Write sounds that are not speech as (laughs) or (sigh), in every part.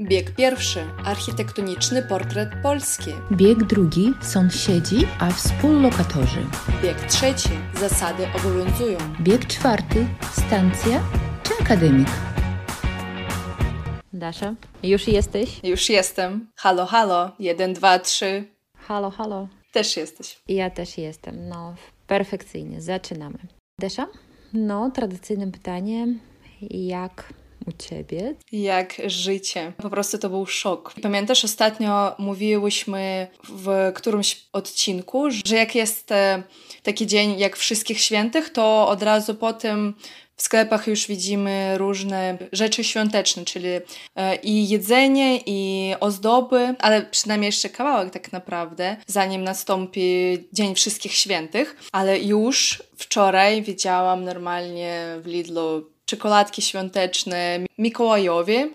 Bieg pierwszy architektoniczny portret Polski. Bieg drugi sąsiedzi, a współlokatorzy. Bieg trzeci zasady obowiązują. Bieg czwarty stacja czy akademik. Dasza, już jesteś? Już jestem. Halo, halo. Jeden, dwa, trzy. Halo, halo. Też jesteś. Ja też jestem. No, perfekcyjnie. Zaczynamy. Dasza? No, tradycyjne pytanie. Jak u ciebie? Jak życie. Po prostu to był szok. Pamiętasz, ostatnio mówiłyśmy w którymś odcinku, że jak jest e, taki dzień jak Wszystkich Świętych, to od razu po tym w sklepach już widzimy różne rzeczy świąteczne, czyli e, i jedzenie, i ozdoby, ale przynajmniej jeszcze kawałek tak naprawdę, zanim nastąpi Dzień Wszystkich Świętych. Ale już wczoraj widziałam normalnie w Lidlu czekoladki świąteczne Mikołajowi.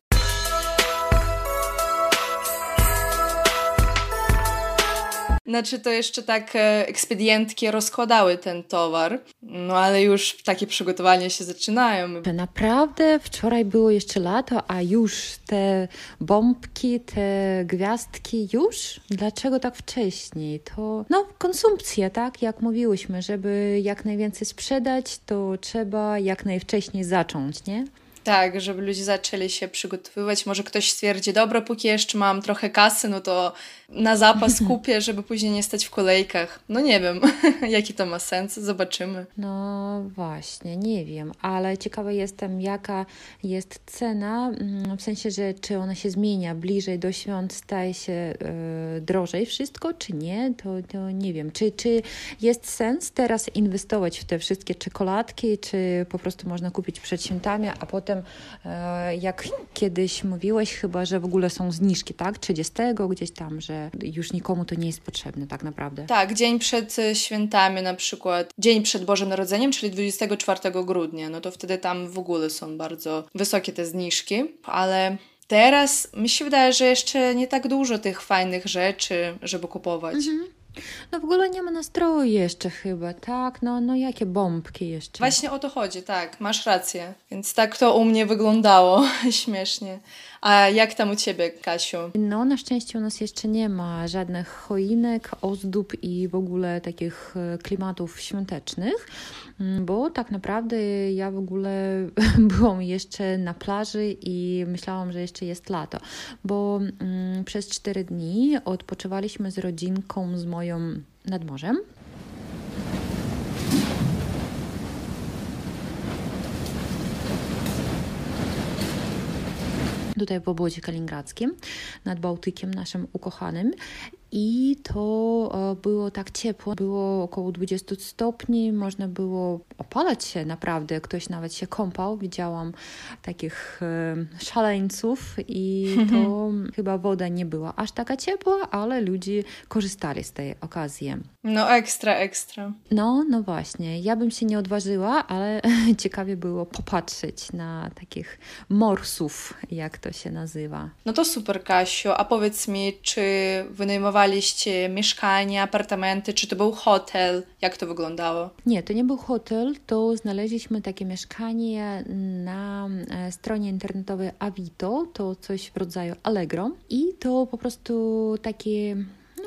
Znaczy to jeszcze tak e, ekspedientki rozkładały ten towar, no ale już takie przygotowania się zaczynają. Naprawdę wczoraj było jeszcze lato, a już te bombki, te gwiazdki już? Dlaczego tak wcześniej? To no konsumpcja, tak? Jak mówiłyśmy, żeby jak najwięcej sprzedać, to trzeba jak najwcześniej zacząć, nie? Tak, żeby ludzie zaczęli się przygotowywać. Może ktoś stwierdzi, dobra, póki jeszcze mam trochę kasy, no to na zapas (laughs) kupię, żeby później nie stać w kolejkach. No nie wiem, (laughs) jaki to ma sens, zobaczymy. No właśnie, nie wiem, ale ciekawa jestem, jaka jest cena, mm, w sensie, że czy ona się zmienia bliżej do świąt, staje się yy, drożej wszystko, czy nie, to, to nie wiem. Czy, czy jest sens teraz inwestować w te wszystkie czekoladki, czy po prostu można kupić przed świętami, a potem, yy, jak kiedyś mówiłeś chyba, że w ogóle są zniżki, tak, 30 gdzieś tam, że już nikomu to nie jest potrzebne tak naprawdę. Tak, dzień przed e, świętami na przykład, dzień przed Bożym Narodzeniem, czyli 24 grudnia, no to wtedy tam w ogóle są bardzo wysokie te zniżki, ale teraz mi się wydaje, że jeszcze nie tak dużo tych fajnych rzeczy, żeby kupować. Mhm. No w ogóle nie ma nastroju jeszcze chyba, tak? No, no jakie bombki jeszcze? Właśnie o to chodzi, tak, masz rację. Więc tak to u mnie wyglądało (laughs) śmiesznie. A jak tam u Ciebie, Kasiu? No, na szczęście u nas jeszcze nie ma żadnych choinek, ozdób i w ogóle takich e, klimatów świątecznych, mm, bo tak naprawdę ja w ogóle (laughs) byłam jeszcze na plaży i myślałam, że jeszcze jest lato, bo mm, przez cztery dni odpoczywaliśmy z rodzinką, z moją nad morzem. Tutaj w obwodzie kaliningradzkim, nad Bałtykiem naszym ukochanym i to e, było tak ciepło, było około 20 stopni, można było opalać się naprawdę, ktoś nawet się kąpał, widziałam takich e, szaleńców i (laughs) to chyba woda nie była aż taka ciepła, ale ludzie korzystali z tej okazji. No ekstra, ekstra. No, no właśnie, ja bym się nie odważyła, ale (laughs) ciekawie było popatrzeć na takich morsów, jak to się nazywa. No to super, Kasiu, a powiedz mi, czy wynajmowali wynajmowaliście mieszkanie, apartamenty, czy to był hotel? Jak to wyglądało? Nie, to nie był hotel, to znaleźliśmy takie mieszkanie na e, stronie internetowej Avito, to coś w rodzaju Allegro i to po prostu takie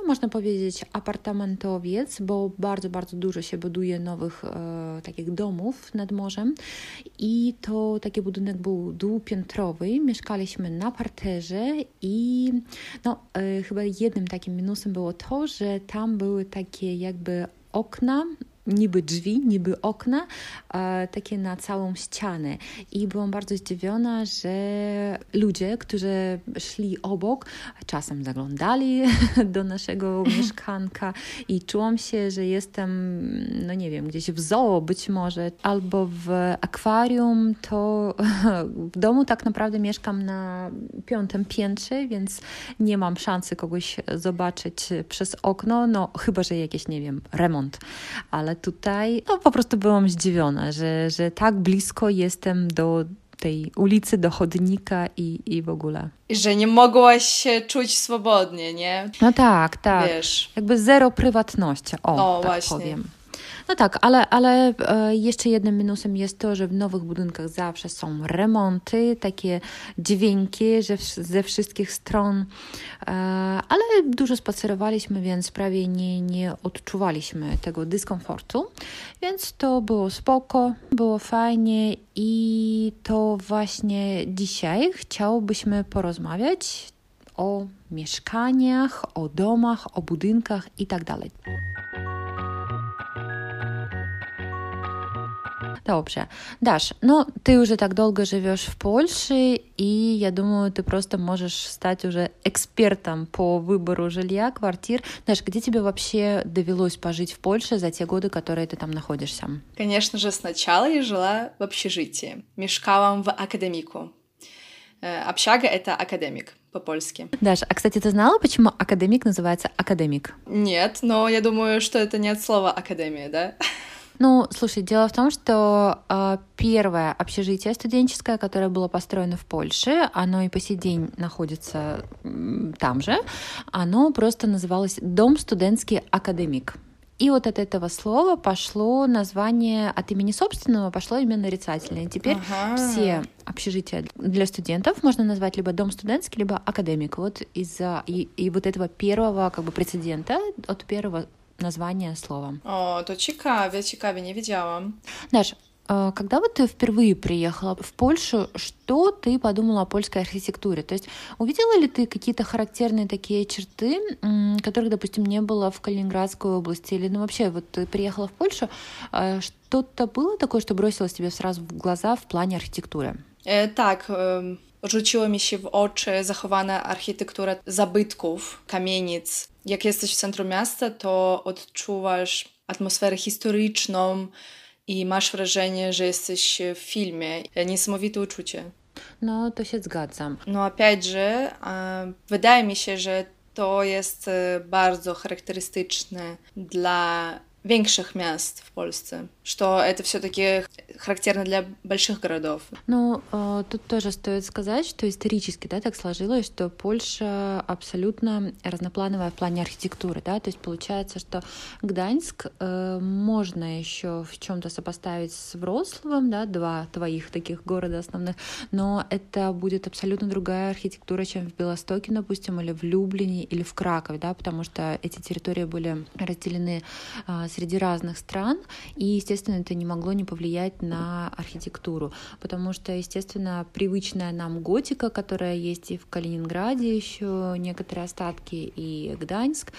można powiedzieć, apartamentowiec, bo bardzo, bardzo dużo się buduje nowych e, takich domów nad morzem. I to taki budynek był dwupiętrowy. Mieszkaliśmy na parterze i no, e, chyba jednym takim minusem było to, że tam były takie jakby okna niby drzwi, niby okna, e, takie na całą ścianę. I byłam bardzo zdziwiona, że ludzie, którzy szli obok, czasem zaglądali (laughs) do naszego (laughs) mieszkanka i czułam się, że jestem, no nie wiem, gdzieś w zoo być może, albo w akwarium, to (laughs) w domu tak naprawdę mieszkam na piątym piętrze, więc nie mam szansy kogoś zobaczyć przez okno, no chyba, że jakiś, nie wiem, remont, ale tutaj no, po prostu byłam zdziwiona, że, że tak blisko jestem do tej ulicy, do chodnika i, i w ogóle. Że nie mogłaś się czuć swobodnie, nie? No tak, tak. Wiesz. Jakby zero prywatności, o, o tak właśnie. powiem. No tak, ale, ale e, jeszcze jednym minusem jest to, że w nowych budynkach zawsze są remonty, takie dźwięki że ze wszystkich stron, e, ale dużo spacerowaliśmy, więc prawie nie, nie odczuwaliśmy tego dyskomfortu, więc to było spoko, było fajnie i to właśnie dzisiaj chciałbyśmy porozmawiać o mieszkaniach, o domach, o budynkach itd. Dobrze. Dasz, no ты уже так долго живешь в Польше, и я думаю, ты просто можешь стать уже экспертом по выбору жилья, квартир. Даш, где тебе вообще довелось пожить в Польше за те годы, которые ты там находишься? Конечно же, сначала я жила в общежитии. Мешкала в академику. Э, общага — это академик по-польски. Даша, а, кстати, ты знала, почему академик называется академик? Нет, но я думаю, что это не от слова академия, да? Ну, слушай, дело в том, что э, первое общежитие студенческое, которое было построено в Польше, оно и по сей день находится там же, оно просто называлось Дом студентский академик. И вот от этого слова пошло название от имени собственного, пошло имя нарицательное. И теперь ага. все общежития для студентов можно назвать либо дом студентский, либо академик. Вот из-за и, и вот этого первого как бы прецедента от первого название слова. О, то ciekawie, ciekawie, не widziałam. Даш, а, когда вот ты впервые приехала в Польшу, что ты подумала о польской архитектуре? То есть увидела ли ты какие-то характерные такие черты, которых, допустим, не было в Калининградской области? Или ну, вообще вот ты приехала в Польшу, а, что-то было такое, что бросилось тебе сразу в глаза в плане архитектуры? E, tak, rzuciło mi się w oczy zachowana architektura zabytków, kamienic. Jak jesteś w centrum miasta, to odczuwasz atmosferę historyczną i masz wrażenie, że jesteś w filmie. Niesamowite uczucie. No, to się zgadzam. No, опять же, wydaje mi się, że to jest bardzo charakterystyczne dla większych miast в Польше, что это все-таки характерно для больших городов. Ну, тут тоже стоит сказать, что исторически, да, так сложилось, что Польша абсолютно разноплановая в плане архитектуры, да, то есть получается, что Гданьск э, можно еще в чем-то сопоставить с Вроцлавом, да, два твоих таких города основных, но это будет абсолютно другая архитектура, чем в Белостоке, допустим, или в Люблине, или в Кракове, да, потому что эти территории были разделены э, среди разных стран, и, естественно, это не могло не повлиять на архитектуру, потому что, естественно, привычная нам готика, которая есть и в Калининграде еще некоторые остатки, и Гданьск,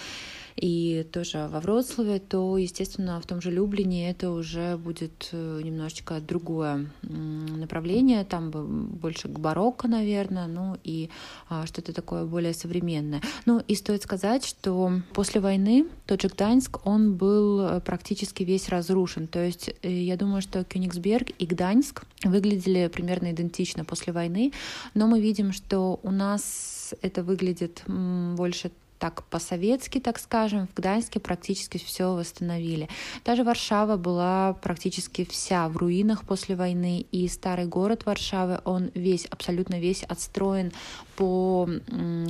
и тоже во Вроцлаве, то, естественно, в том же Люблине это уже будет э, немножечко другое направление, там больше к барокко, наверное, ну и а, что-то такое более современное. Ну и стоит сказать, что после войны тот же Гданьск, он был э, практически весь разрушен, то есть э, я думаю, что Кёнигсберг и Гданьск выглядели примерно идентично после войны, но мы видим, что у нас это выглядит больше так по-советски, так скажем, в Гданьске практически все восстановили. Даже Варшава была практически вся в руинах после войны, и старый город Варшавы, он весь, абсолютно весь отстроен по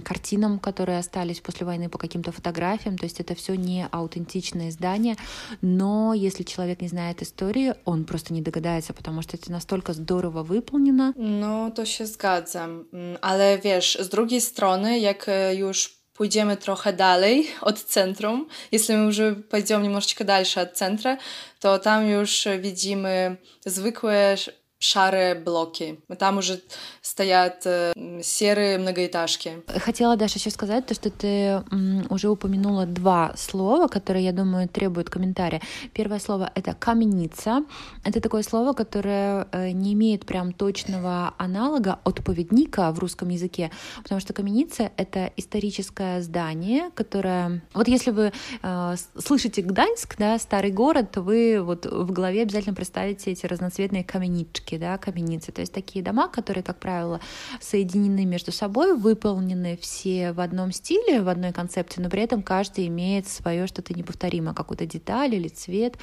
картинам, которые остались после войны, по каким-то фотографиям, то есть это все не аутентичные здания, но если человек не знает истории, он просто не догадается, потому что это настолько здорово выполнено. No, to się zgadzam, ale wiesz, z drugiej strony, jak już pójdziemy trochę dalej od centrum, jeśli my już pójdziemy немножечко дальше od centra, to tam już widzimy zwykłe шары блоки. Там уже стоят э, серые многоэтажки. Хотела, Даша, еще сказать, то, что ты уже упомянула два слова, которые, я думаю, требуют комментария. Первое слово — это «каменица». Это такое слово, которое э, не имеет прям точного аналога от поведника в русском языке, потому что каменица — это историческое здание, которое... Вот если вы э, слышите Гданьск, да, старый город, то вы вот в голове обязательно представите эти разноцветные каменички, каменишки, да, каменицы. То есть такие дома, которые, как правило, соединены между собой, выполнены все в одном стиле, в одной концепции, но при этом каждый имеет свое что-то неповторимое, какую-то деталь или цвет.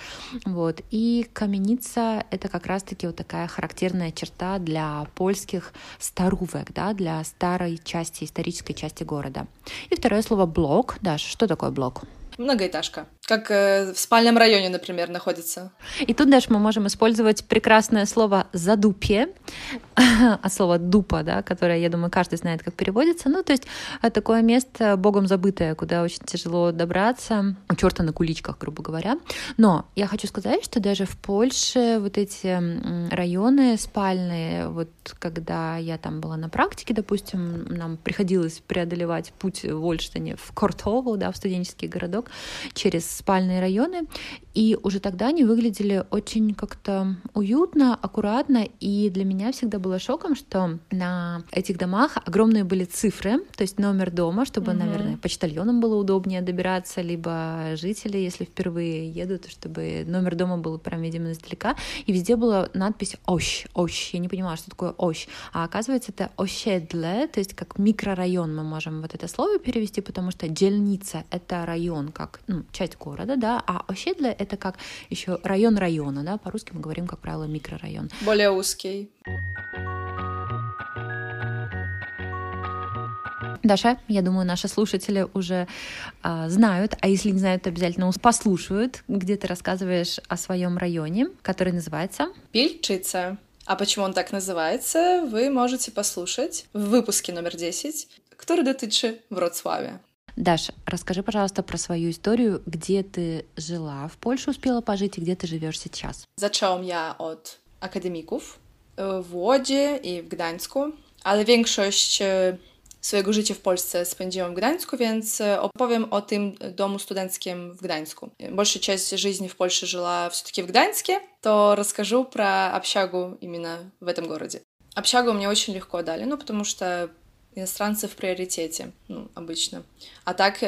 Вот. И каменица — это как раз-таки вот такая характерная черта для польских старувек, да, для старой части, исторической части города. И второе слово «блок». Даша, что такое блок? Многоэтажка. Как э, в спальном районе, например, находится. И тут даже мы можем использовать прекрасное слово «задупье», (laughs) от слова «дупа», да, которое, я думаю, каждый знает, как переводится. Ну, то есть э, такое место богом забытое, куда очень тяжело добраться, у черта на куличках, грубо говоря. Но я хочу сказать, что даже в Польше вот эти районы спальные, вот когда я там была на практике, допустим, нам приходилось преодолевать путь в Ольштине в Кортову, да, в студенческий городок, через спальные районы, и уже тогда они выглядели очень как-то уютно, аккуратно, и для меня всегда было шоком, что на этих домах огромные были цифры, то есть номер дома, чтобы, mm-hmm. наверное, почтальонам было удобнее добираться, либо жители, если впервые едут, чтобы номер дома был прям видимо издалека, и везде была надпись «Ощ», «Ощ», я не понимала, что такое «Ощ», а оказывается это «Ощедле», то есть как микрорайон мы можем вот это слово перевести, потому что «дельница» — это район, как ну, часть города, да, а Ощедле — это как еще район района, да, по-русски мы говорим, как правило, микрорайон. Более узкий. Даша, я думаю, наши слушатели уже а, знают, а если не знают, то обязательно послушают, где ты рассказываешь о своем районе, который называется Пильчица. А почему он так называется, вы можете послушать в выпуске номер 10, который дотычи Вроцлаве. Даша, расскажи, пожалуйста, про свою историю, где ты жила в Польше, успела пожить, и где ты живешь сейчас. Zaczęłam ja od akademików w Łodzi i w Gdańsku, ale większość swojego życia w Polsce spędziłam w Gdańsku, więc opowiem o tym domu studenckim w Gdańsku. Большая часть жизни в Польше жила все-таки в Гданьске, то расскажу про общагу именно в этом городе. Общагу мне очень легко дали, ну, потому что иностранцы в приоритете, ну, обычно. А так,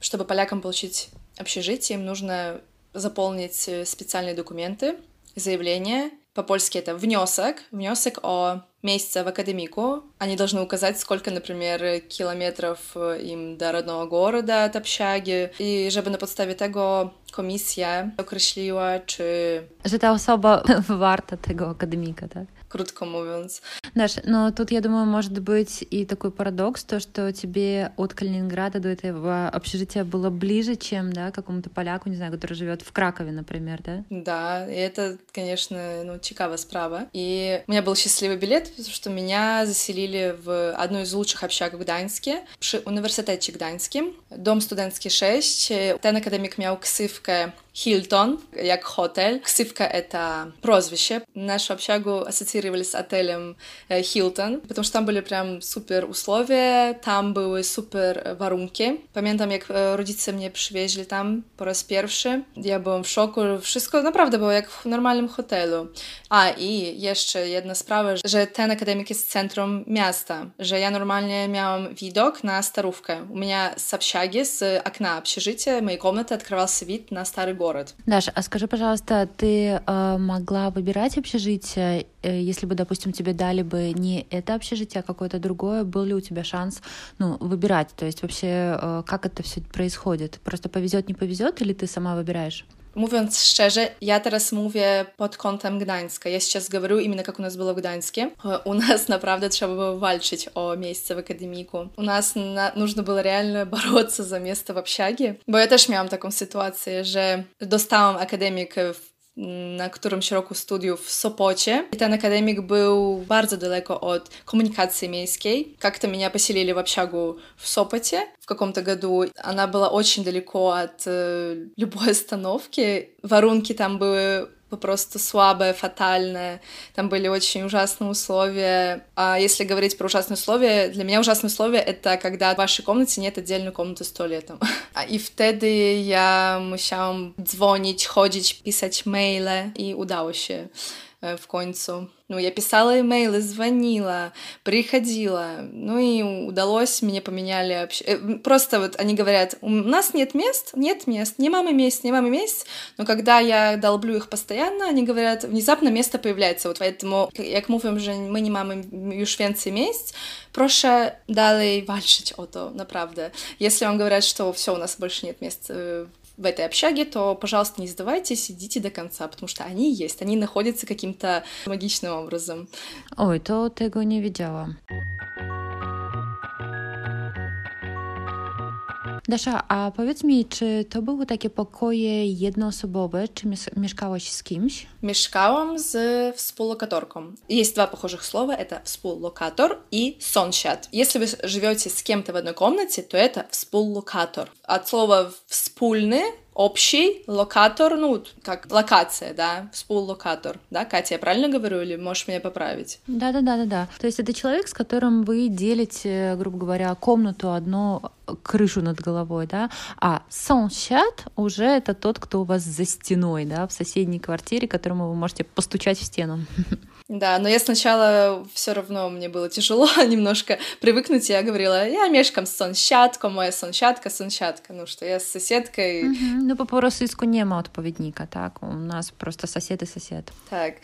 чтобы полякам получить общежитие, им нужно заполнить специальные документы, заявление. По-польски это внесок, внесок о месяце в академику. Они должны указать, сколько, например, километров им до родного города от общаги. И żeby na podstawie tego komisja określiła, czy... Że ta osoba (laughs) warta tego akademika, tak? Krótko mówiąc. Даш, но тут, я думаю, может быть и такой парадокс, то, что тебе от Калининграда до этого общежития было ближе, чем, да, какому-то поляку, не знаю, который живет в Кракове, например, да? Да, и это, конечно, ну, цікава справа. И у меня был счастливый билет, потому что меня заселили в одну из лучших общак в Гданьске, Uniwersytecie Gdańskim, dom studencki 6. Ten miał ksywkę Hilton, jak hotel. Ksywka — это прозвище. Нашу общагу ассоциировали с отелем Hilton, потому что там были прям супер условия, там były super warunki. Pamiętam, jak rodzice mnie przywieźli tam po raz pierwszy. Ja byłam w szoku. Wszystko naprawdę było jak w normalnym hotelu. A i jeszcze jedna sprawa, że ten akademik jest centrum miasta, że ja normalnie miałam widok na Starówkę. У меня с общаги, с окна общежития, моей комнаты открывался вид на старый город. Даша, а скажи, пожалуйста, ты э, могла выбирать общежитие, э, если бы, допустим, тебе дали бы не это общежитие, а какое-то другое, был ли у тебя шанс, ну, выбирать? То есть вообще, э, как это все происходит? Просто повезет, не повезет, или ты сама выбираешь? Mówiąc szczerze, ja teraz mówię pod kątem Gdańska. Ja сейчас говорю именно как у нас было в Гданьске. У нас, naprawdę, trzeba było walczyć o miejsce w akademiku. U nas na, нужно было реально бороться за место в общаге. Bo ja też miałam taką sytuację, że dostałam akademik w na którymś roku studiów w Sopocie. I ten akademik był bardzo daleko od коммуникации miejskiej. Как-то меня поселили в общагу в Сопоте в каком-то году. Она была очень далеко от э, любой остановки. Воронки там были просто слабое, фатальное. Там были очень ужасные условия. А если говорить про ужасные условия, для меня ужасные условия — это когда в вашей комнате нет отдельной комнаты с туалетом. I wtedy ja musiałam dzwonić, chodzić, pisać maile i udało się w końcu. Ну, я писала имейлы, звонила, приходила. Ну и удалось, мне поменяли... Общ... Просто вот они говорят, у нас нет мест, нет мест, не мамы мест, не мамы мест. Но когда я долблю их постоянно, они говорят, внезапно место появляется. Вот поэтому, mówią, że my nie mamy już więcej miejsc, proszę dalej walczyć o to, naprawdę. Если вам говорят, что все, у нас больше нет мест в этой общаге, то, пожалуйста, не сдавайтесь, идите до конца, потому что они есть, они находятся каким-то магичным образом. Ой, то tego nie wiedziałam. Dasza, a powiedz mi, czy to były takie pokoje jednoosobowe, czy mieszkałaś z kimś? Mieszkałam z współlokatorką. Есть два похожих слова, это współlokator и сonsяд. Если вы живете с кем-то в одной комнате, то это współlokator. От слова «вспульный» общий локатор, ну, как локация, да, локатор, да, Катя, я правильно говорю, или можешь меня поправить? Да-да-да-да-да. То есть это человек, с которым вы делите, грубо говоря, комнату одну, крышу над головой, да, а сансят уже это тот, кто у вас за стеной, да, в соседней квартире, которому вы можете постучать в стену. Да, но я сначала все равно мне было тяжело (laughs) немножко привыкнуть. Я говорила, я мешкам с sąsiadką, моя sąsiadka, sąsiadka. Ну, что я с соседкой. No po rosyjsku nie ma odpowiednika, tak? U nas просто сосед и сосед. Так,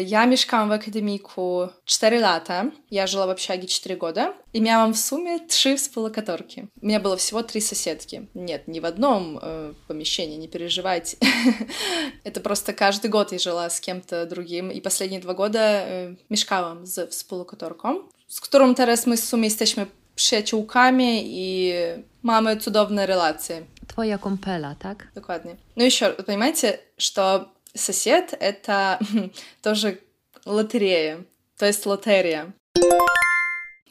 я mieszkałam в академику 4 лата. Я жила в общаге 4 года. И miałam в сумме 3 współlokatorki. У меня было всего 3 соседки. Нет, не в одном э, помещении, не переживайте. (laughs) Это просто каждый год я жила с кем-то другим. И последние два года y, mieszkałam z współlokatorką, z którą teraz my w sumie jesteśmy przyjaciółkami i mamy cudowne relacje. Твоя компела, так? Dokładnie. Ну еще, понимаете, что сосед — это (laughs) тоже лотерея, то есть лотерия.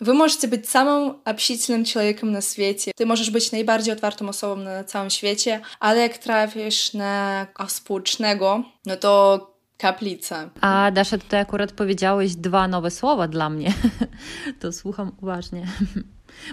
Вы можете być samym общительnym człowiekiem na świecie. Ty możesz być najbardziej otwartą osobą na całym świecie, ale jak trafisz na współcznego, no to Kaplica. A Dasza, tutaj akurat powiedziałeś dwa nowe słowa dla mnie. (laughs) to słucham uważnie.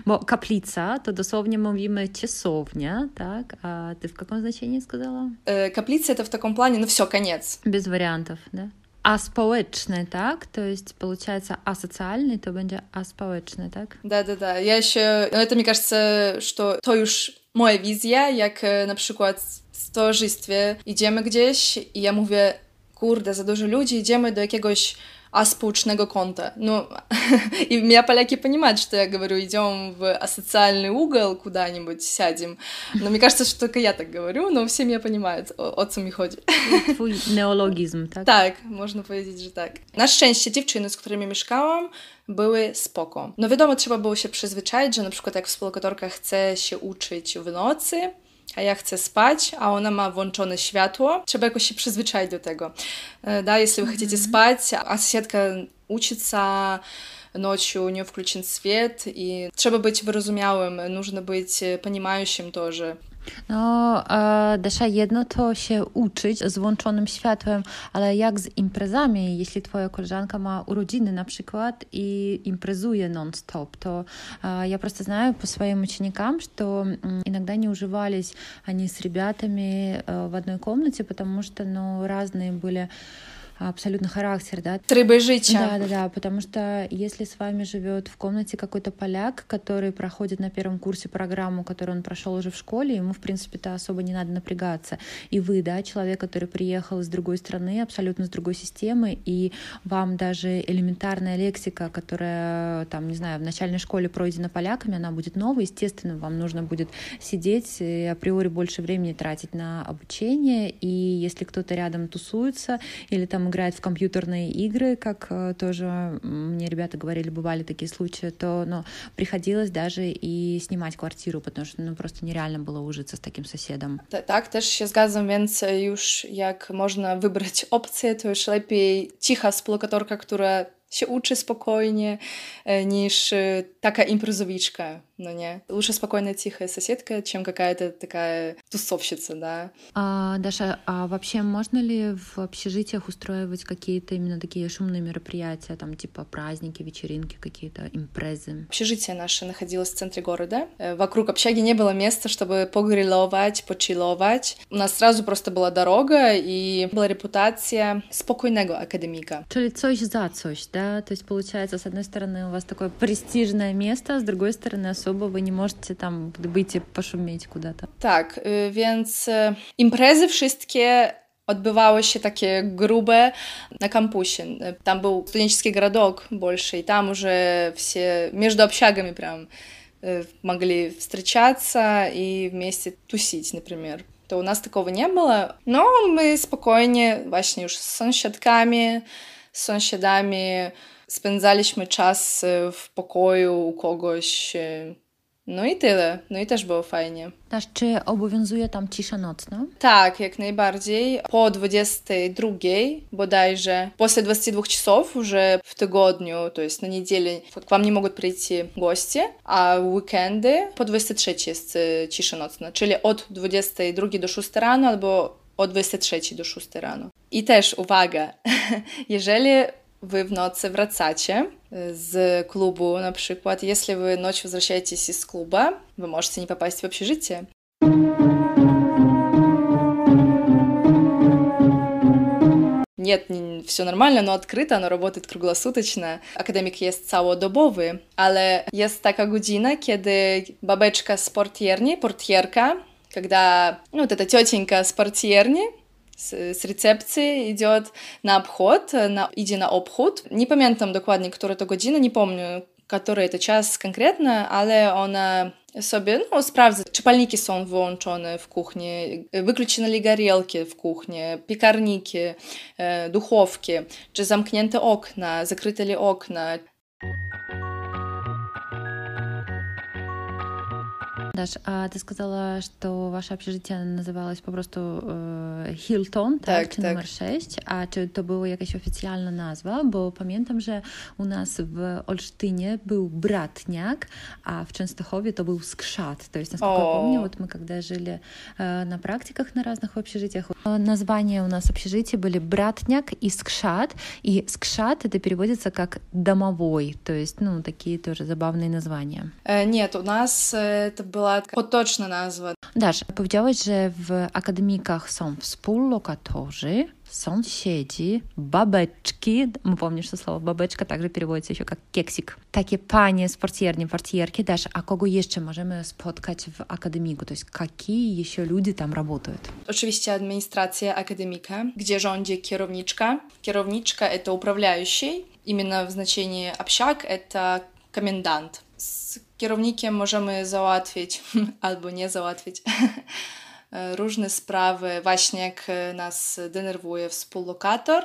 Bo kaplica to dosłownie mówimy ciesownia, tak? A ty w jakim znaczeniu сказала? Kaplica to w takim planie, no все, koniec. Без вариантов, да? А społeczny, tak? To jest, получается, асоциальный, to będzie асpołeczny, tak? Да-да-да. Я еще... Ну, это, мне кажется, что то już moja wizja, jak na przykład w towarzystwie idziemy gdzieś i ja mówię kurde, za dużo ludzi, idziemy do jakiegoś аспаучного конта. Ну, и меня поляки понимают, что я говорю, идем в асоциальный угол куда-нибудь, сядем. Но мне кажется, что только я так говорю, но все меня понимают, о, o co mi chodzi. (laughs) Twój neologizm, tak? Tak, można powiedzieć, że tak. Na szczęście dziewczyny, z którymi mieszkałam, były spoko. No wiadomo, trzeba było się przyzwyczaić, że na przykład jak współlokatorka chce się uczyć w nocy, a ja chcę spać, a ona ma włączone światło. Trzeba jakoś się przyzwyczaić do tego. Да, если вы хотите спать, а соседка учится, ночью у нее включен свет, и trzeba być wyrozumiałym, нужно быть понимающим тоже. No, e, Desza, jedno to się uczyć z włączonym światłem, ale jak z imprezami? Jeśli twoja koleżanka ma urodziny na przykład i imprezuje non-stop, то e, я просто знаю по своим ученикам, что иногда не уживались они с ребятами в одной комнате, потому что, ну, разные были абсолютно характер, да. Требы жича. Да, да, да, потому что если с вами живет в комнате какой-то поляк, который проходит на первом курсе программу, которую он прошел уже в школе, ему, в принципе-то, особо не надо напрягаться. И вы, да, человек, который приехал из другой страны, абсолютно с другой системы, и вам даже элементарная лексика, которая, там, не знаю, в начальной школе пройдена поляками, она будет новой, естественно, вам нужно будет сидеть и априори больше времени тратить на обучение, и если кто-то рядом тусуется или там играет в компьютерные игры, как э, тоже мне ребята говорили, бывали такие случаи, то ну, приходилось даже и снимать квартиру, потому что ну, просто нереально было ужиться с таким соседом. Так, też się zgadzam, więc już jak można wybrać opcję, to już lepiej cicha współlokatorka, która się uczy spokojnie, niż taka imprezowiczka, no nie? Лучше спокойная тихая соседка, чем какая-то такая тусовщица, да. А, Даша, а вообще можно ли в общежитиях устраивать какие-то именно такие шумные мероприятия, там типа праздники, вечеринки, какие-то импрезы? Общежитие наше находилось в центре города. Вокруг общаги не было места, чтобы погриловать, почиловать. У нас сразу просто была дорога и была репутация спокойного академика. Czyli coś za coś, да? То есть получается, с одной стороны, у вас такое престижное место, с другой стороны, особо вы не можете tam wyjść poszumieć kуда-то. Tak, więc imprezy wszystkie odbywały się takie grube na kampusie. Там был студенческий городок больше, и там уже все между общагами прям могли встречаться и вместе тусить, например. То у нас такого не было, но мы spokojnie właśnie już z sąsiadkami, z sąsiadami spędzaliśmy czas w pokoju u kogoś No i tyle. No i też było fajnie. Też, czy obowiązuje tam cisza nocna? Tak, jak najbardziej. Po 22 bodajże, после 22 часов уже в tygodniu, to jest na niedzielę, к вам не могут прийти гости, а в weekendy po 23 jest cisza nocna, czyli od 22 do 6 rano albo od 23 do 6 rano. I też uwaga, (laughs) jeżeli вы в nocy wracacie z klubu na если вы ночью возвращаетесь из клуба, вы можете не попасть в общежитие. Нет, не, все нормально, но открыто, оно работает круглосуточно. Академик jest całodobowy, ale jest taka godzina, kiedy babeczka z portierni, portierka, когда ну, вот эта тетенька с портьерни z, z recepcji idzie na obchód, na, idzie na obchód. Nie pamiętam dokładnie, które to godzina, nie pomnę, który to czas konkretny, ale ona sobie no, sprawdza, czy palniki są wyłączone w kuchni, wykluczone li горелки w kuchni, piekarniki, duchowki, czy zamknięte okna, zakryte li okna, Даш, а ты сказала, что ваше общежитие называлось попросту э, Hilton, tak, tak, czy tak. numer 6, a czy to była jakaś oficjalna nazwa? Bo pamiętam, że u nas w Olsztynie był Bratniak, a в Częstochowie to był Skrzat. То есть, насколько я помню, вот мы когда жили э, на практиках на разных общежитиях, названия у нас общежития были Братняк и Скшат, и Скшат это переводится как домовой, то есть, ну, такие тоже забавные названия. Э, нет, у нас это было była potoczna nazwa. Dasz, powiedziałeś, że w akademikach są współlokatorzy, sąsiedzi, babeczki. Помнишь, что слово бабeczka также переводится еще как кексик. Takie panie z portierni, portierki. Dasz, a kogo jeszcze możemy spotkać w akademiku? To jest какие еще люди там работают? Oczywiście administracja akademika, gdzie rządzi kierowniczka. Kierowniczka это управляющий. Именно в значении общак это комендант. Z kierownikiem możemy załatwić (laughs) albo nie załatwić (laughs) różne sprawy. Właśnie jak nas denerwuje współlokator,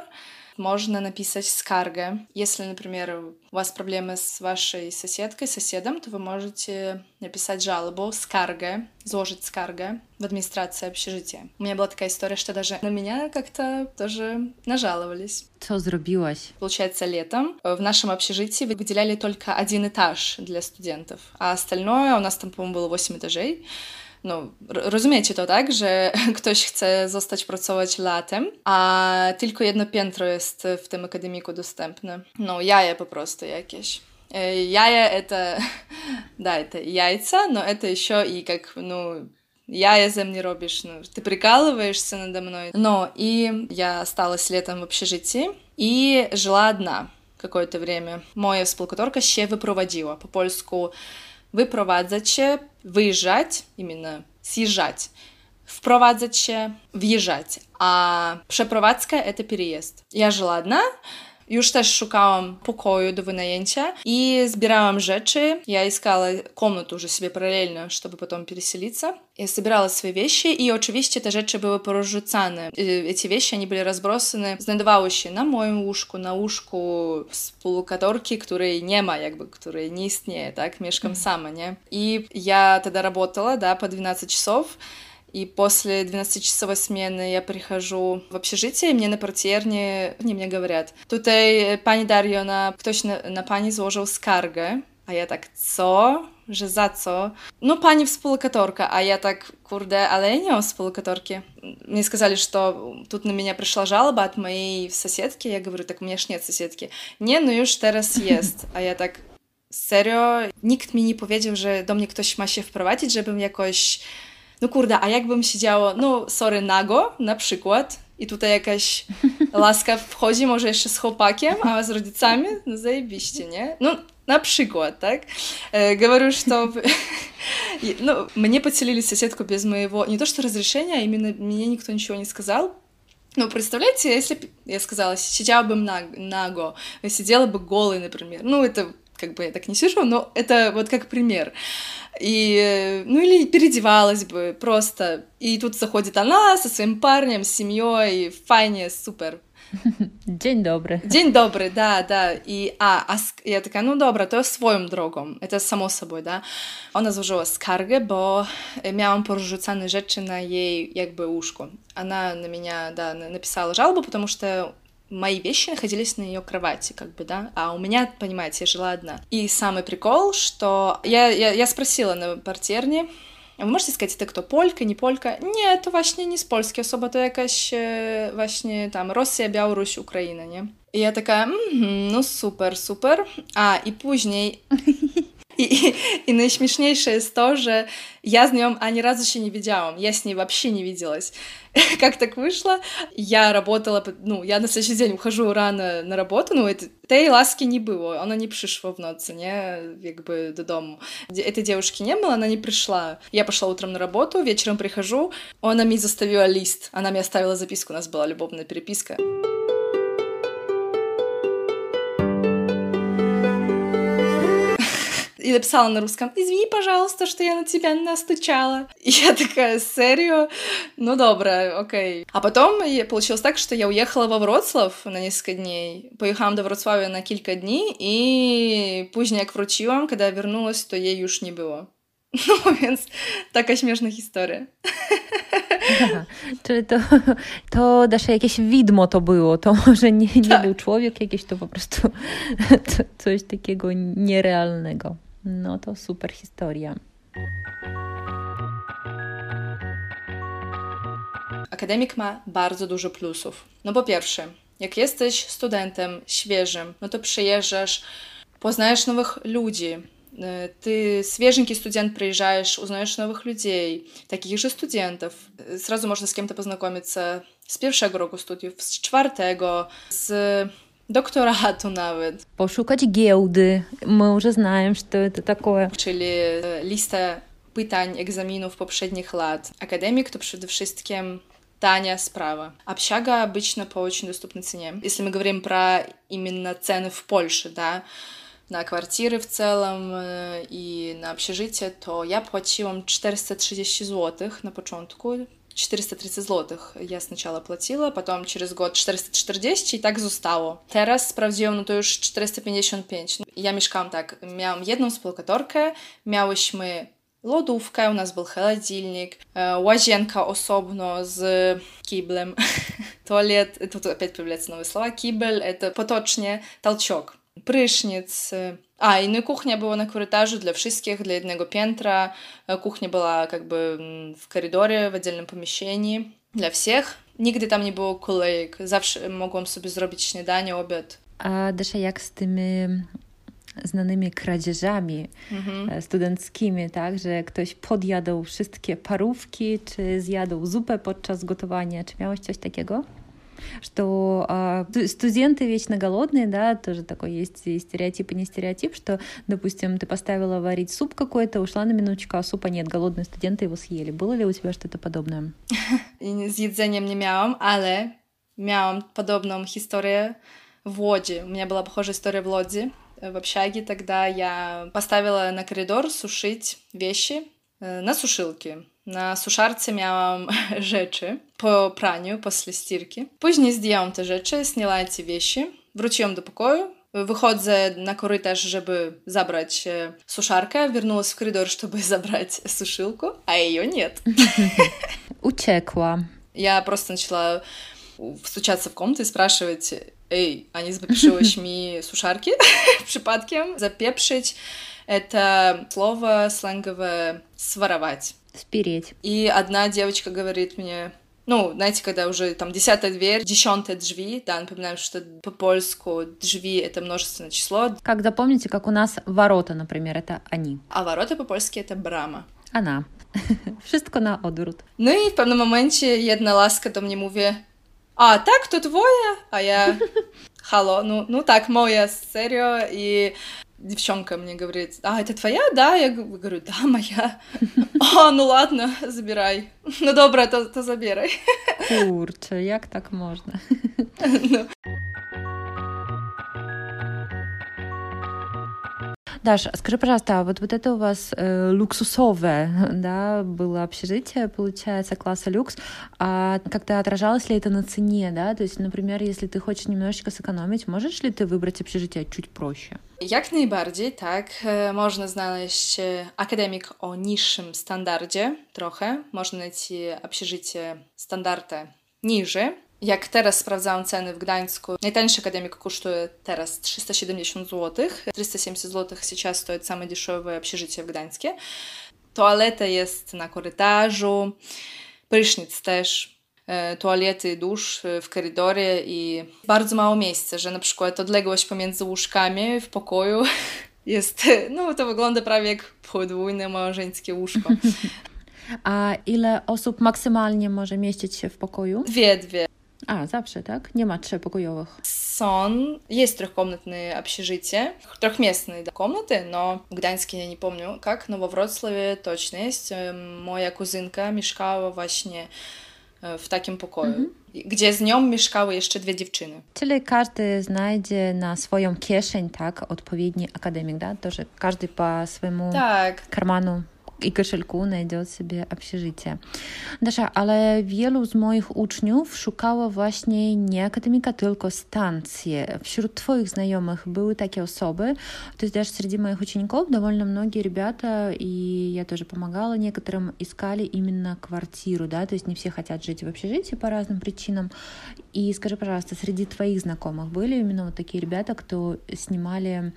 можно написать скаргę. Если, например, у вас проблемы с вашей соседкой, соседом, то вы можете написать жалобу, скаргę, зложить скаргę в администрации общежития. У меня была такая история, что даже на меня как-то тоже нажаловались. Что zrobiłaś? Получается, летом в нашем общежитии выделяли только один этаж для студентов, а остальное, у нас там, по-моему, было 8 этажей, no, rozumiecie to, tak, że ktoś chce zostać pracować latem, a tylko jedno piętro jest w tym akademiku dostępne. No, jaje po prostu jakieś. Яя — это... Да, это яйца, но это еще и как, ну, яя за мне робишь, ну, ты прикалываешься надо мной. Но и я осталась летом в общежитии и жила одна какое-то время. Моя współlokatorka się wyprowadziła. Po polsku wyjeżdżać, именно съезжать, впровadzać się, wjeżdżać, a przeprowadzka — это переезд. Я жила одна, Już też szukałam pokoju do wynajęcia i zbierałam rzeczy. Я искала комнату уже себе параллельно, чтобы потом переселиться. Я собирала свои вещи, и oczywiście te rzeczy były porozrzucane. Эти вещи, они были разбросаны, znajdowały się na moim łóżku, na łóżku współlokatorki, której nie ma, jakby, której nie istnieje, tak? Mieszkam sama, nie? I ja тогда работала, да, по 12 часов, И после 12-часовой смены я прихожу в общежитие, и мне на портьерне они мне говорят, tutaj pani Dario, na, ktoś na, na pani złożył skargę, a ja tak, co? Że za co? No pani współlokatorka, a я так, курде, ale ja nie mam współlokaторки. Мне сказали, что тут на меня пришла жалоба от моей соседки, я говорю, так у меня ж нет соседки. Nie, no już teraz jest. A ja tak, serio? Nikt mi nie powiedział, że do mnie ktoś ma się wprowadzić, żebym jakoś no kurde, a jakbym siedziała, no sorry, nago na przykład i tutaj jakaś laska wchodzi, może jeszcze z chłopakiem, a z rodzicami, no zajebiście, nie? No на przykład, так? Э, говорю, что... ну, мне подселили соседку без моего... Не то, что разрешения, а именно мне никто ничего не сказал. Ну, представляете, если бы я сказала, сидела бы наго, сидела бы голой, например. Ну, это как бы я так не сижу, но это вот как пример. И, ну или переодевалась бы просто. И тут заходит она со своим парнем, с семьей, файне, супер. Dzień dobry. Dzień dobry, da, da. I a, a ja taka, no dobra, to swoją drogą. To samo собой, да. Ona złożyła skargę, bo miałam porzucane rzeczy на jej jakby łóżku. Она на меня, да, написала жалобу, потому что мои вещи находились на ее кровати, как бы, да, а у меня, понимаете, я жила одна. И самый прикол, что я, я, я спросила на портерне, Wy możecie сказать, to kto Polka, nie Polka? Nie, to właśnie nie z Polski osoba, to jakaś właśnie tam Rosja, Białoruś, Ukraina, nie? I ja taka, mm, no super, super. A, i później И, и наисмешнейшее есть то, что я с ним а ни разу еще не видела, я с ней вообще не виделась. (laughs) как так вышло? Я работала, ну, я на следующий день ухожу рано на работу, ну, это, этой ласки не было, она не пришла в ночь, не, как бы, до дому. Этой девушки не было, она не пришла. Я пошла утром на работу, вечером прихожу, она мне заставила лист, она мне оставила записку, у нас была любовная переписка. и написала на русском «Извини, пожалуйста, что я на тебя настучала». (laughs) И я такая «Серию? Ну, добре, окей». А потом получилось так, что я уехала во Вроцлав на несколько дней. Поїхала до Вроцлавia на кілька днів, і później як wróciłam, когда я вернулась, то jej już nie było. (laughs) No więc taka śmieszna historia. Aha, (laughs) czyli to, to nasze jakieś widmo to było, to może nie, nie tak. był człowiek jakiś, to po prostu to, coś takiego nierealnego. No to super historia. Akademik ma bardzo dużo plusów. No po pierwsze, jak jesteś studentem świeżym, no to przyjeżdżasz, poznajesz nowych ludzi. Ты свеженький студент, приезжаешь, узнаешь новых людей, таких же студентов. Сразу можно с кем-то познакомиться с pierwszego roku studiów, z czwartego, z doktoratu nawet. Poszukać giełdy. My już знаем, что это такое. Czyli listę pytań, egzaminów poprzednich lat. Akademik to przede wszystkim тanya справа. Общага обычно по очень доступной цене. Если мы говорим про именно цены в Польше, да, на квартиры в целом и на общежитие, то я платила 430 злотых на początku, 430 zł ja сначала платила, потом через год 440 i tak zostało. Teraz sprawdziłam, no to już 455. Ja mieszkałam tak, miałam jedną współlokatorkę, miałyśmy lodówkę, u nas był холодильник, łazienka osobno z kiblem, туалет, тут опять появляются новые слова, кибель, это поточnie, толчок, prysznic, a, i no kuchnia była na korytarzu dla wszystkich, dla jednego piętra. Kuchnia była jakby w korytarzu, w oddzielnym pomieszczeniu dla wszystkich. Nigdy tam nie było kolejek. Zawsze mogłam sobie zrobić śniadanie, obiad. A Desza, jak z tymi znanymi kradzieżami mhm. studenckimi, tak, że ktoś podjadał wszystkie parówki, czy zjadł zupę podczas gotowania. Czy miałeś coś takiego? Что а, студенты вечно голодные, да, тоже такой есть стереотип и не стереотип, что, допустим, ты поставила варить суп какой-то, ушла на минуточку, а супа нет, голодные студенты его съели. Было ли у тебя что-то подобное? Z jedzeniem nie miałam, ale miałam podobną historię в Лоде. У меня была похожая история в Лоде, в общаге. Тогда я поставила на коридор сушить вещи na сушилке. Na suszarce miałam rzeczy po praniu, после стирки. Później zdjęłam te rzeczy, sняла эти вещи, wróciłam do pokoju, Wychodzę na korytarz, żeby zabrać suszarkę, вернулась в коридор, (laughs) чтобы забрать сушилку, а ее нет. (laughs) Uciekła. Я просто начала стучаться в комнату и спрашивать, эй, а не запепшилась (laughs) ми сушарки przypadkiem? Запепшить — это слово сленговое «своровать». Спереть. И одна девочка говорит мне, ну, знаете, когда уже там десятая дверь, десятая дrzwi, да, напоминаем, что по-польску дrzwi — это множественное число. Как запомните, как у нас ворота, например, это они. А ворота по-польски — это брама. Она. Wszystko na odwrót. No i w pewnym momencie jedna laska do mnie mówi, a tak, to twoje? A ja, halo, no, no tak, moja, serio. I девчонка мне говорит, а, это твоя, да? Я говорю, да, моя. (laughs) А, ну ладно, забирай. Ну добре, то, то забирай. Kurczę, jak tak można? Даша, скажи, пожалуйста, а вот, вот это у вас э, люксусовое, (laughs) да, было общежитие, получается, класса люкс, а как-то отражалось ли это на цене, да? То есть, например, если ты хочешь немножечко сэкономить, можешь ли ты выбрать общежитие чуть проще? Jak najbardziej, tak. Można znaleźć akademik o niższym standardzie trochę. Można znaleźć общежитие стандарта ниже. Jak teraz sprawdzałam ceny w Gdańsku, najtańszy akademik kosztuje teraz 370 zł. 370 zł сейчас стоит самое дешевое общежитие w Gdańskie. Toaleta jest na korytarzu, prysznic też, toalety i dusz w korydorie i bardzo mało miejsca, że na przykład odległość pomiędzy łóżkami w pokoju (laughs) jest, (laughs) no to wygląda prawie jak podwójne małżeńskie łóżko. (laughs) A ile osób maksymalnie może mieścić się w pokoju? Dwie, dwie. A, zawsze, tak? Nie ma trzypokojowych. Są, есть трехкомнатные общежития, трехместные да, комнаты, но в Гданьске я не помню как, но во Wrocławiu точно есть. Moja kuzynka mieszkała właśnie w takim pokoju, mhm. gdzie z nią mieszkały jeszcze dwie dziewczyny. Czyli każdy znajdzie na swoją kieszeń, tak, odpowiedni akademik, да? Тоже każdy po swojemu tak. karmanu i koszelku znajdzie sobie общежитие. Dasza, ale wielu z moich uczniów szukało właśnie nie akademika, tylko станции. Wśród Twoich znajomych były takie osoby, то есть даже среди моих учеников довольно многие ребята, и я тоже помогала некоторым, искали именно квартиру, да, то есть не все хотят жить в общежитии по разным причинам. И скажи, пожалуйста, среди твоих знакомых были именно вот такие ребята, кто снимали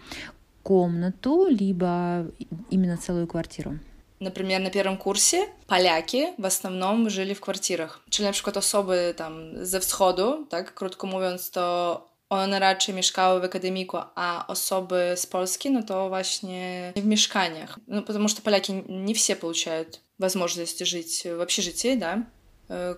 комнату, либо именно целую квартиру? Например, на первом курсе поляки в основном жили w kwartierach. Czyli na przykład osoby tam ze wschodu, tak krótko mówiąc, to one raczej mieszkały w akademiku, a osoby z Polski, no to właśnie w mieszkaniach. No, потому что поляки не все получают возможность жить в общежитии, да.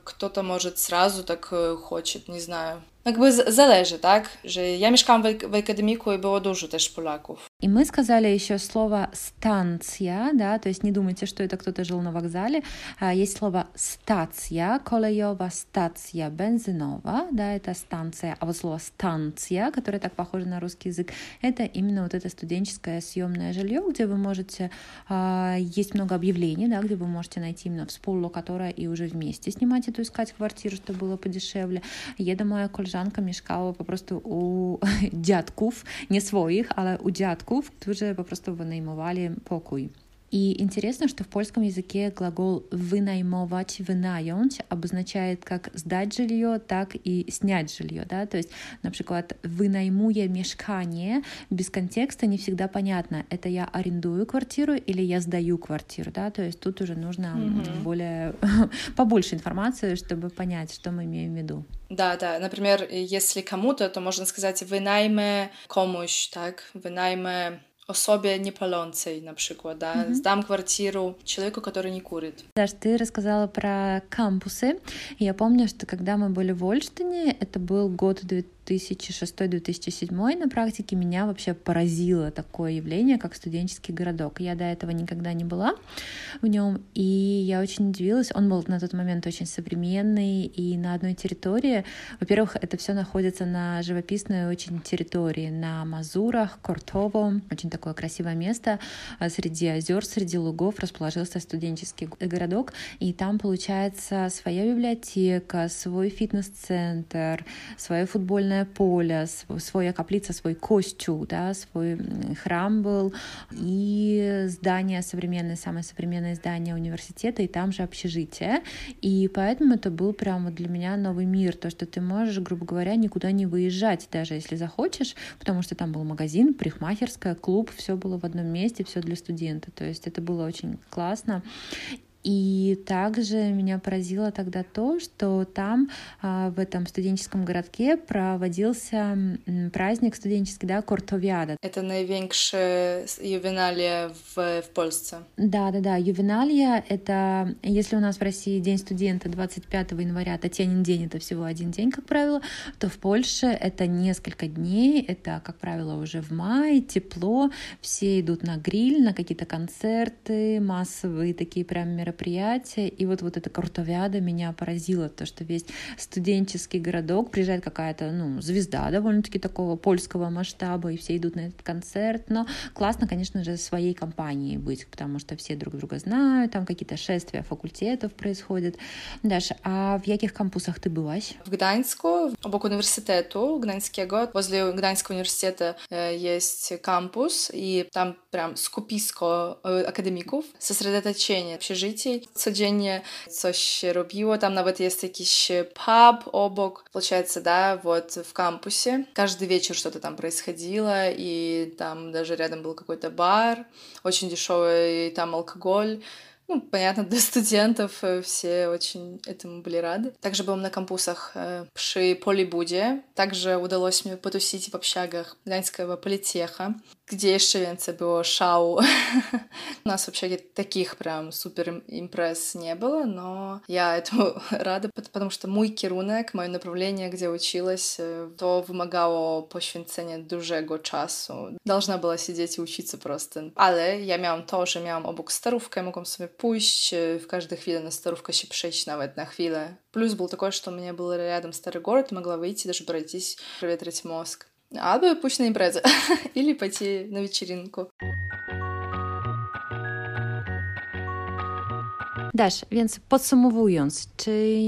Кто-то, может, сразу так хочет, не знаю, Jakby zależy, tak? Że ja mieszkałam w, w akademiku i było dużo też Polaków. И мы сказали еще слово станция, да, то есть не думайте, что это кто-то жил на вокзале. Есть слово стация, kolejowa стация, бензиновая, да, это станция. А вот слово станция, которое так похоже на русский язык, это именно вот это студенческое съемное жилье, где вы можете, есть много объявлений, да, где вы можете найти именно в которая и уже вместе снимать эту искать квартиру, чтобы было подешевле. Еда моя koleżanka mieszkała po prostu u dziadków, nie swoich, ale u dziadków, którzy po prostu wynajmowali pokój. И интересно, что в польском языке глагол «вынаймовать», «вынająć» обозначает как сдать жилье, так и снять жилье. Да? То есть, например, «вынаймуя мешкание» без контекста не всегда понятно, это я арендую квартиру или я сдаю квартиру. Да? То есть тут уже нужно mm-hmm. более (laughs) побольше информации, чтобы понять, что мы имеем в виду. Да, да. Например, если кому-то, то можно сказать «вynajmę komuś», так? «Wynajmę osobie niepalącej на przykład, да, mm-hmm. сдам квартиру человеку, который не курит. Даш, ты рассказала про кампусы. Я помню, что когда мы были в Ольштине, это был год 2006-2007 на практике, меня вообще поразило такое явление, как студенческий городок. Я до этого никогда не была в нем, и я очень удивилась. Он был на тот момент очень современный, и на одной территории, во-первых, это все находится на живописной очень территории, на Мазурах, Кортово, очень такое красивое место, а среди озер, среди лугов расположился студенческий городок, и там получается своя библиотека, свой фитнес-центр, свое футбольное футбольное поле, своя каплица, свой костюм, да, свой храм был, и здание современное, самое современное здание университета, и там же общежитие. И поэтому это был прямо для меня новый мир, то, что ты можешь, грубо говоря, никуда не выезжать, даже если захочешь, потому что там был магазин, парикмахерская, клуб, все было в одном месте, все для студента. То есть это было очень классно. И также меня поразило тогда то, что там, в этом студенческом городке, проводился праздник студенческий, да, Кортовиада. Это największe ювеналия в, в Польше. Да, да, да. Ювеналия — это, если у нас в России День студента 25 января, Татьянин день — это всего один день, как правило, то в Польше это несколько дней, это, как правило, уже в мае, тепло, все идут на гриль, на какие-то концерты, массовые такие прям мероприятия, мероприятия, и вот, вот эта Куртовиада меня поразила, то, что весь студенческий городок, приезжает какая-то, ну, звезда довольно-таки такого польского масштаба, и все идут на этот концерт, но классно, конечно же, своей компанией быть, потому что все друг друга знают, там какие-то шествия факультетов происходят. Даша, а в яких кампусах ты byłaś? В Гданьску, обок университету Гданьskiego. Возле Гданьского университета э, есть кампус, и там прям э, академиков, сосредоточение общежитий. Codziennie coś się robiło, tam nawet jest jakiś pub обок. Получается, да, вот в кампусе. Каждый вечер что-то там происходило, и там даже рядом был какой-то бар, очень дешевый там алкоголь. Ну, понятно, для студентов э, все очень этому были рады. Также был на кампусах э, пrzy Полибуде. Также удалось мне потусить в общагах Гданьского политеха gdzie jeszcze więcej było szału. У нас вообще таких прям супер импресс не было, но я этому (laughs) рада, потому что mój kierunek, moje направление, где училась, то wymagało poświęcenia dużego czasu. Должна была сидеть и учиться просто. Ale ja miałam to, że miałam obok starówkę, mogłam sobie pójść w każdej chwili на старówkę się przejść nawet na chwilę. Плюс был такой, что у меня был рядом старый город, могла выйти, даже пройтись, проветрить мозг. Albo pójść na imprezę. Или пойти на вечеринку. Dasz, więc podsumowując, czy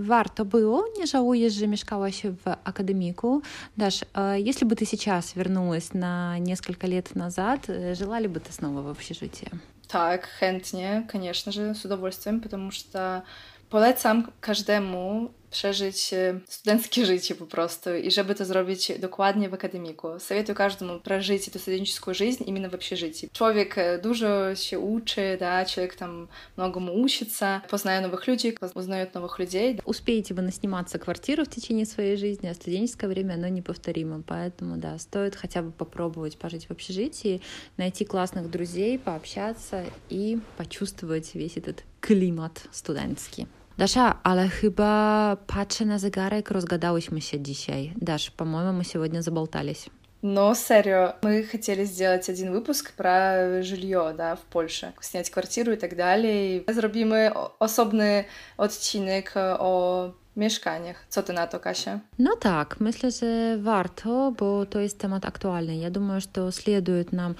warto było? Nie żałujesz, że mieszkałaś w akademiku? Dasz, если бы ты сейчас вернулась на несколько лет назад, желали бы ты снова в общежитие? Так, chętnie, конечно же, с удовольствием, потому что polecam każdemu przeżyć studenckie życie по prostu и чтобы это zrobić dokładnie в академику. Советую каждому прожить эту студенческую жизнь именно в общежитии. Человек dużo się uczy, да, человек там многому учится, познает новых людей, узнает новых людей. Успеете вы насниматься квартиру в течение своей жизни, а студенческое время, оно неповторимо, поэтому, да, стоит хотя бы попробовать пожить в общежитии, найти классных друзей, пообщаться и почувствовать весь этот климат студентский. Даша, ale chyba patrzę na zegarek, rozgadałyśmy się dzisiaj. Dasz, по-моему, мы сегодня заболтались. Но, serio, мы хотели сделать один выпуск про жилье, да, в Польше, снять квартиру и так далее. И zrobimy osobny odcinek o mieszkaniach. Co ty na to, Kasia? No tak, myślę, że warto, bo to jest temat aktualny. Я думаю, что следует нам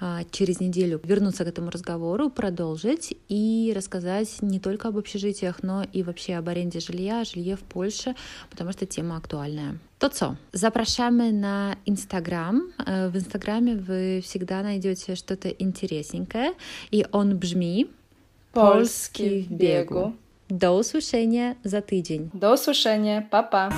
а, через неделю вернуться к этому разговору, продолжить и рассказать не только об общежитиях, но и вообще об аренде жилья, жилье в Польше, потому что тема актуальная. To co? Zapraszamy na Instagram. W Instagramie wy всегда найдете что-то интересненькое, и он бжми Polski w biegu. До услышания за тыдзень. До услышания. Па-па.